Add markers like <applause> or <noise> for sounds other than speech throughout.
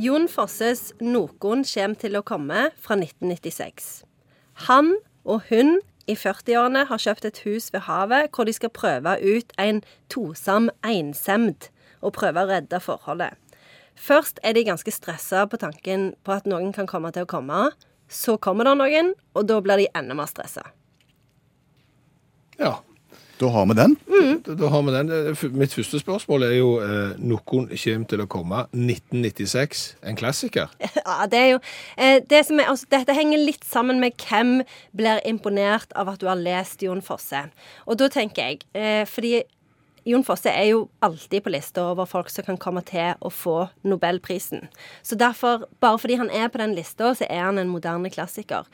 Jon Fosses 'Nokon kjem til å komme' fra 1996. Han og hun i 40-årene har kjøpt et hus ved havet hvor de skal prøve ut en tosam einsemd og prøve å redde forholdet. Først er de ganske stressa på tanken på at noen kan komme til å komme. Så kommer det noen, og da blir de enda mer stressa. Ja, Da har vi den. da, da har vi den. Eh, Mitt første spørsmål er jo eh, 'Noen kommer til å komme'. 1996. En klassiker. <laughs> Ja, det er jo eh, det som er, altså, Dette henger litt sammen med hvem blir imponert av at du har lest Jon Fosse. Og da tenker jeg eh, Fordi Jon Fosse er jo alltid på lista over folk som kan komme til å få Nobelprisen. Så derfor, bare fordi han er på den lista, så er han en moderne klassiker.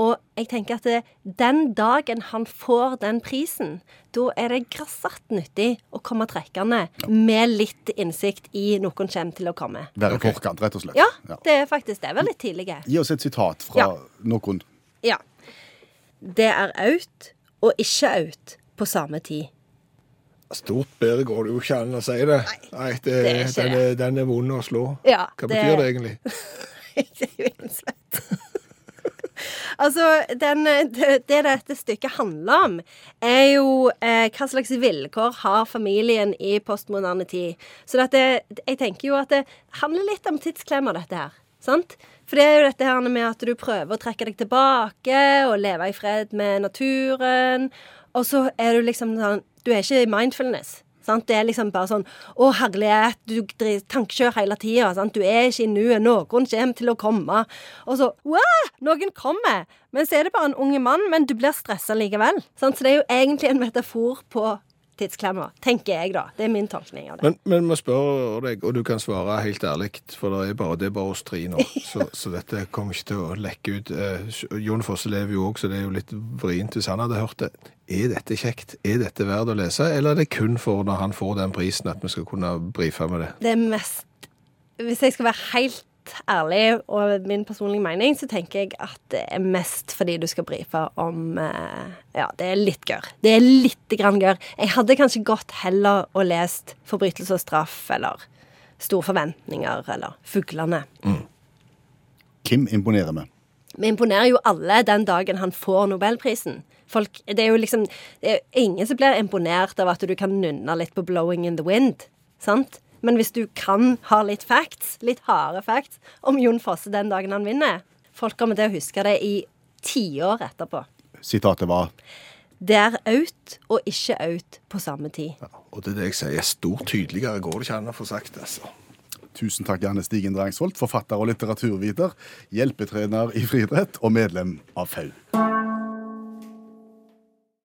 Og jeg tenker at det, den dagen han får den prisen, da er det grassat nyttig å komme trekkende med litt innsikt i noen kommer til å komme. Være i forkant, rett og slett. Ja, det er faktisk det. Vel litt tidlig. Gi oss et sitat fra Ja. noen. Ja. Det er aut og ikke aut på samme tid. Stort bedre går det jo ikke an å si det. Nei, det, det er den, er, den er vond å slå. Ja, Hva det- betyr det egentlig? <laughs> det er jo <laughs> altså, den, det, det dette stykket handler om, er jo eh, hva slags vilkår har familien i postmoderne tid. Så dette, jeg tenker jo at det handler litt om tidsklemmer, dette her. Sant? For det er jo dette her med at du prøver å trekke deg tilbake og leve i fred med naturen. Og så er du liksom sånn Du er ikke i mindfulness. Sant? Det er liksom bare sånn Å, herlighet, du tankekjører hele tida. Du er ikke i nuet. Noen kommer til å komme. Og så wow, Noen kommer! Men så er det bare en unge mann, men du blir stressa likevel. Sant? Så det er jo egentlig en metafor på tidsklemmer. Tenker jeg, da. Det er min tolkning av det. Men, men vi spør deg, og du kan svare helt ærlig, for det er bare, det er bare oss tre nå. <laughs> Så, så dette kommer ikke til å lekke ut. Eh, Jon Fosse lever jo òg, så det er jo litt vrient hvis han hadde hørt det. Er dette kjekt? Er dette verdt å lese, eller er det kun for når han får den prisen at vi skal kunne brife med det? Det er mest Hvis jeg skal være helt ærlig og min personlige mening, så tenker jeg at det er mest fordi du skal brife om eh, Ja, det er litt gørr. Det er lite grann gørr. Jeg hadde kanskje gått heller og lest 'Forbrytelse og straff' eller 'Store forventninger' eller 'Fuglene'. Kim imponerer vi. Vi imponerer jo alle den dagen han får nobelprisen. Folk, det er jo liksom Det er ingen som blir imponert av at du kan nunne litt på 'Blowing in the Wind'. Sant? Men hvis du kan ha litt facts, litt harde facts, om Jon Fosse den dagen han vinner Folk kommer til å huske det i tiår etterpå. Sitatet var Det er out og ikke out på samme tid. Ja, og det er det jeg sier, stort tydeligere går det ikke an å få sagt, altså. Tusen takk, Janne Stigen Drangsvold, forfatter og litteraturviter, hjelpetrener i friidrett og medlem av FAU.